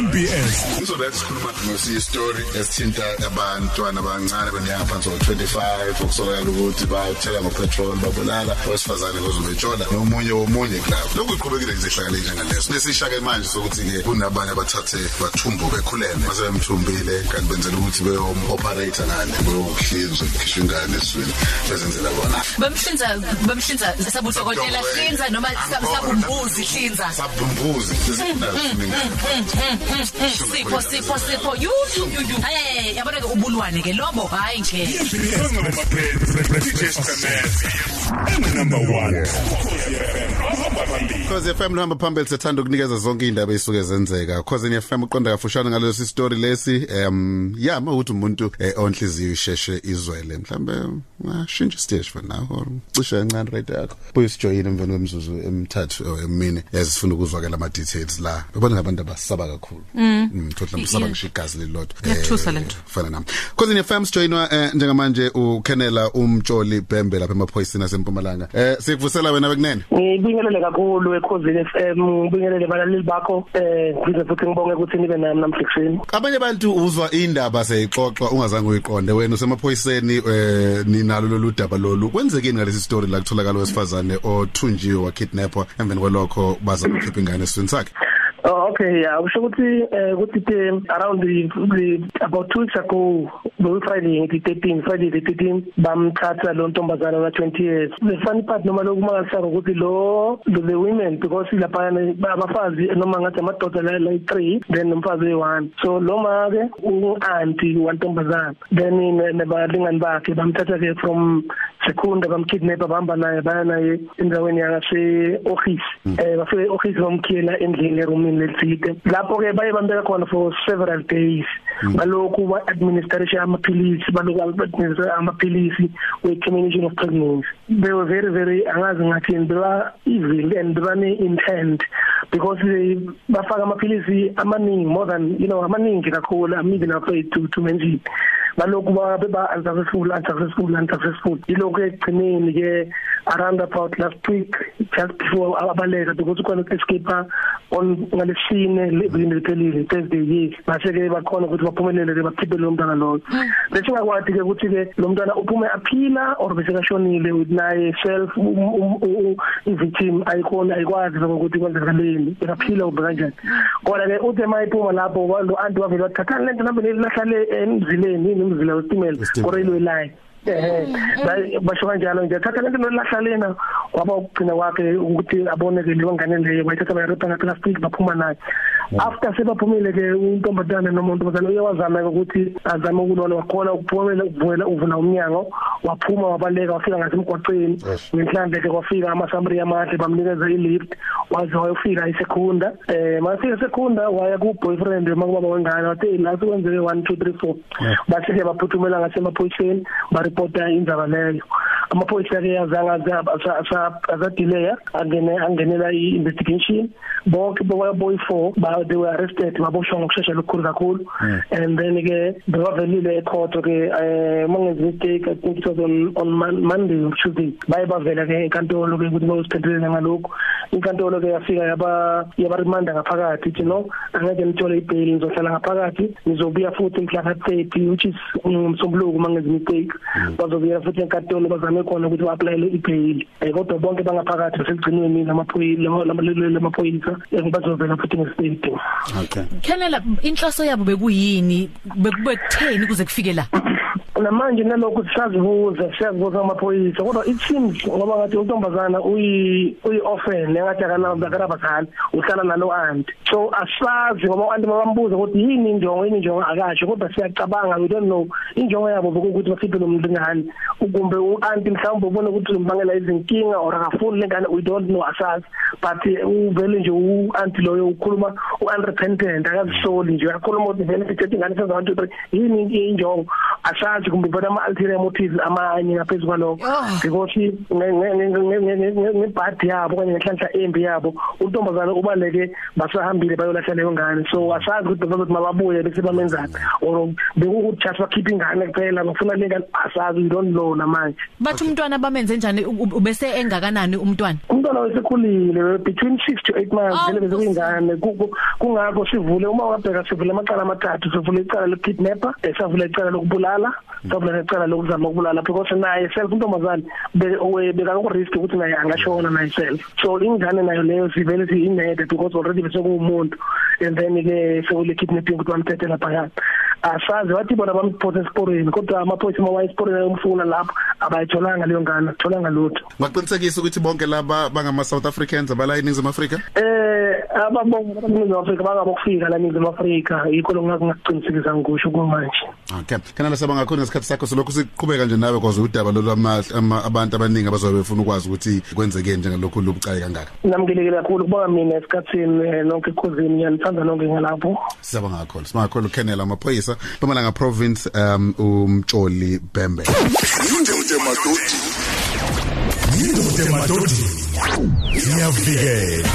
MBS Ngizobe sikhuluma ngosiya story esithinta abantwana abancane benyanga phansi ko25 okusolakala ukuthi bathela ngopetrol babulala. Owesifazane ngozobetshona nomunye womunye kulabo lokhu iqhubekile ngizehlakale njengaleso. Lesishaka manje sokuthi ke kunabanye abathathe bathumbu bekhulene mase bemthumbile kanti benzela ukuthi beyom operator ngane beyohlinzwa khishwa ingane eswini bezenzela bona. Bamhlinza bamhlinza sabudokotela hlinza noma sabumbuzi hlinza. Sabumbuzi. Sizifuna sipho sipho sipho yu yu yu hey yabona ke ubulwane ke lobo hayi nje MBS ngamaphepha DJ Stamezi number 1 ahamba phambili Cause FM luhamba phambili sethanda ukunikeza zonke indaba ezisuke zenzeka. Cause FM uqonda kafushane ngalesi story lesi um yeah mawuthi umuntu eh, onhliziyo isheshe izwele mhlambe ngashintsha stage for now or cishe kancane rate yakho. Buye sijoyine emveni kwemzuzu emithathu or emine yazifuna ukuzwakela ama details la. Ubona ngabantu abasaba kakhulu. Mm. Thothla msaba Yeah. ngisho igazi lelodwa Kuyathusa lento. fana nami. Cause FM sijoyinwa eh, njengamanje uKenela umtsholi Bhembe lapha emaphoyisini asempumalanga. Eh sikuvusela wena bekunene? Ngibingelele kakhulu ekhosini FM ngibingelele balaleli bakho eh ngize futhi ngibonge ukuthi nibe nami namhlekuseni abanye abantu uzwa indaba seyixoxwa ungazange uyiqonde. Wena usemaphoyiseni eh ninalo lolu daba lolu. Kwenzekeni ngalesi story la kutholakala wesifazane othunjiwe wakidnapwa emveni kwalokho baza ukukhipha ingane eswini sakhe? Oh okay yeah usho ukuthi eh ukuthi the around the, the about 2 weeks ago the Friday ngithi 13 Friday the 13 bamthatha lo ntombazana wa 20 years. The funny part noma lokumangalisaka ukuthi lo the, the women because lapha abafazi noma ngathi amadoda la la 3 then umfazi oyi1 so lo ma ke uanti wantombazana then nabalingani bakhe bamthatha ke from Sekunda bamkidnap bahamba naye baya naye endaweni yakase office eh bafike office bamkhiyela endlini erumini lelitsite lapho ke baye bambeka khona for several days. Balokhu ba administration amaphilisi balokhu administer amaphilisi we termination of pregnancy. They were very very angazi ngathi they were evil and they were intent because they bafaka amaphilisi amaningi more than you know amaningi kakhulu i'm even afraid to to mention. Balokhu ba ba unsuccessful unsuccessful unsuccessful. Ilokhu egcineni ke around about last week just before abaleka because khona escape on ngalesine levini liphelile Thursday yes base ke bakhona ukuthi baphumelele ke bakhiphe lo mntana lo bese ngakwathi ke ukuthi ke lo mntana uphume aphila or bese kashonile with naye self i-victim ayikhona ayikwazi ukuthi kwenzakaleni. Ekaphila ube kanjani. Kodwa ke uthe mayiphuma lapho lo anti wavela wathatha lento nambe lahlale emzileni nomzila westimela Westimela. or railway line. eh basho kanjalo nje. Thatha lento nolahlalena kwaba ukugcina kwakhe ukuthi aboneke leyo ngane leyo bayithatha bayiripha ngaplastic baphuma naye. After sebaphumile ke untombazana noma untombazana uyawazama ukuthi azame ukulona wakhona ukuphumela ukuvula uvula umnyango. Waphuma wabaleka wafika ngasemgwaqeni Yes. ngenhlanze ke kwafika amasambri amahle bamnikeza ilift. Waze wayofika esekunda eh mase esekunda waya ku boyfriend makubaba wengane wathi la sekwenzeke 1 2 3 4 bathi ke baphuthumela ngasemaphoyiseni bareport indaba leyo. Amaphoyisa ke yazanga azadelay angene angenela i-investigation. Bonke boy 4 ba they were arrested baboshwa ngokusheshsha lokukhulu kakhulu. And then ke bebavelile ecourt ke eh mangenzi mistake i think it was on on Mon- Monday or Tuesday baye bavela ke enkantolo ke ukuthi bayosiphendulele ngalokho inkantolo ke yafika yaba yabarimanda ngaphakathi you know. Angeke nithole ibail nizohlala ngaphakathi. Nizobuya futhi mhla ka 30 which is umsombuluko mangenzi mistake bazobuya futhi enkantolo bazame khona ukuthi ba-applyele ibail. Eh kodwa bonke bangaphakathi basekugcinweni lamaphoyisa lamaphoyisa eh, bazovela futhi ngestate. Okay. Kenela inhloso yabo bekuyini? Bekutheni kuze kufike la? Namanje nalokho sisazibuza siyazibuza amaphoyisa kodwa it seems ngoba ngathi untombazana uyi uyi orphan engathi akanaba akanabazali uhlala nalo aunt. So asazi ngoba abantu babambuza ukuthi yini injongo yini injongo akasho kodwa siyacabanga we don't know. Injongo yabo bokuthi bakhiphe lo mlingane ukumbe uaunt mhlawumbe ubona ukuthi umbangela izinkinga or akafuni lengane we don't know asazi. But eh, uvele nje uaunt loyo ukhuluma unrepentant akazisoli nje akakhuluma ukuthi vele ithethe ingane senza 1 2 3 yini injongo? Asazi ukuthi kumbe vele ama ulterior motives amanye ngaphezulu kwalokho. Oh. because ngebhadi yabo kanye nenhlanhla embi yabo untombazana ubaleke basahambile bayolahla leyo ngane so asazi ukuthi bazothi mababuye bese bamenzani or bekukuthi just bakhipha ingane kuphela bafuna le ngane asazi we don't know namanje. Bathi umntwana bamenze njani u- u- ubese engakanani umntwana? Umntwana wesekhulile between 6 to 8 months vele ku- kungakho sivule uma wabheka sivule amacala amathathu sivule icala lokidnapper esavule icala lokubulala savule icala lokuzama ukubulala because naye self owe- beka ku risk ukuthi naye angashona naye self. So ingane nayo leyo sivele siyinede because already bese kuumuntu and then ke sekule kidnapping ukuthi bamthethe lapha yana asazi wathi bona bamphothe esiporweni kodwa amaphoyisa mawaye esiporweni ayomfuna lapho abayitholanga leyo ngane atholanga lutho Ngaqinisekisa ukuthi bonke laba bangama South Africans abala eNingizimu Afrika. Eh ababonga abanizo Afrika bangabokufika la nizwe Afrika yikho lokho ngakuqinisekisa ngisho kumanje Okay. Kana lasaba ngakhona isikhathi sakho selokhu siqhubeka nje nawe kwaze udaba lo lwama ama- abantu abaningi abazobe befuna ukwazi ukuthi kwenzeke njengalokhu lubucayi kangaka. namngelekile kakhulu kuba mina esikhatsini eh, nonke ikhuzini ngiyanithanda nonke ngalapho Sisaba ngakhona. Simakhona uKenneth amaphoyisa Mpumalanga province um umtsholi Bembe. Yindoda emadodeni. Yindoda emadodeni. Iyavikela.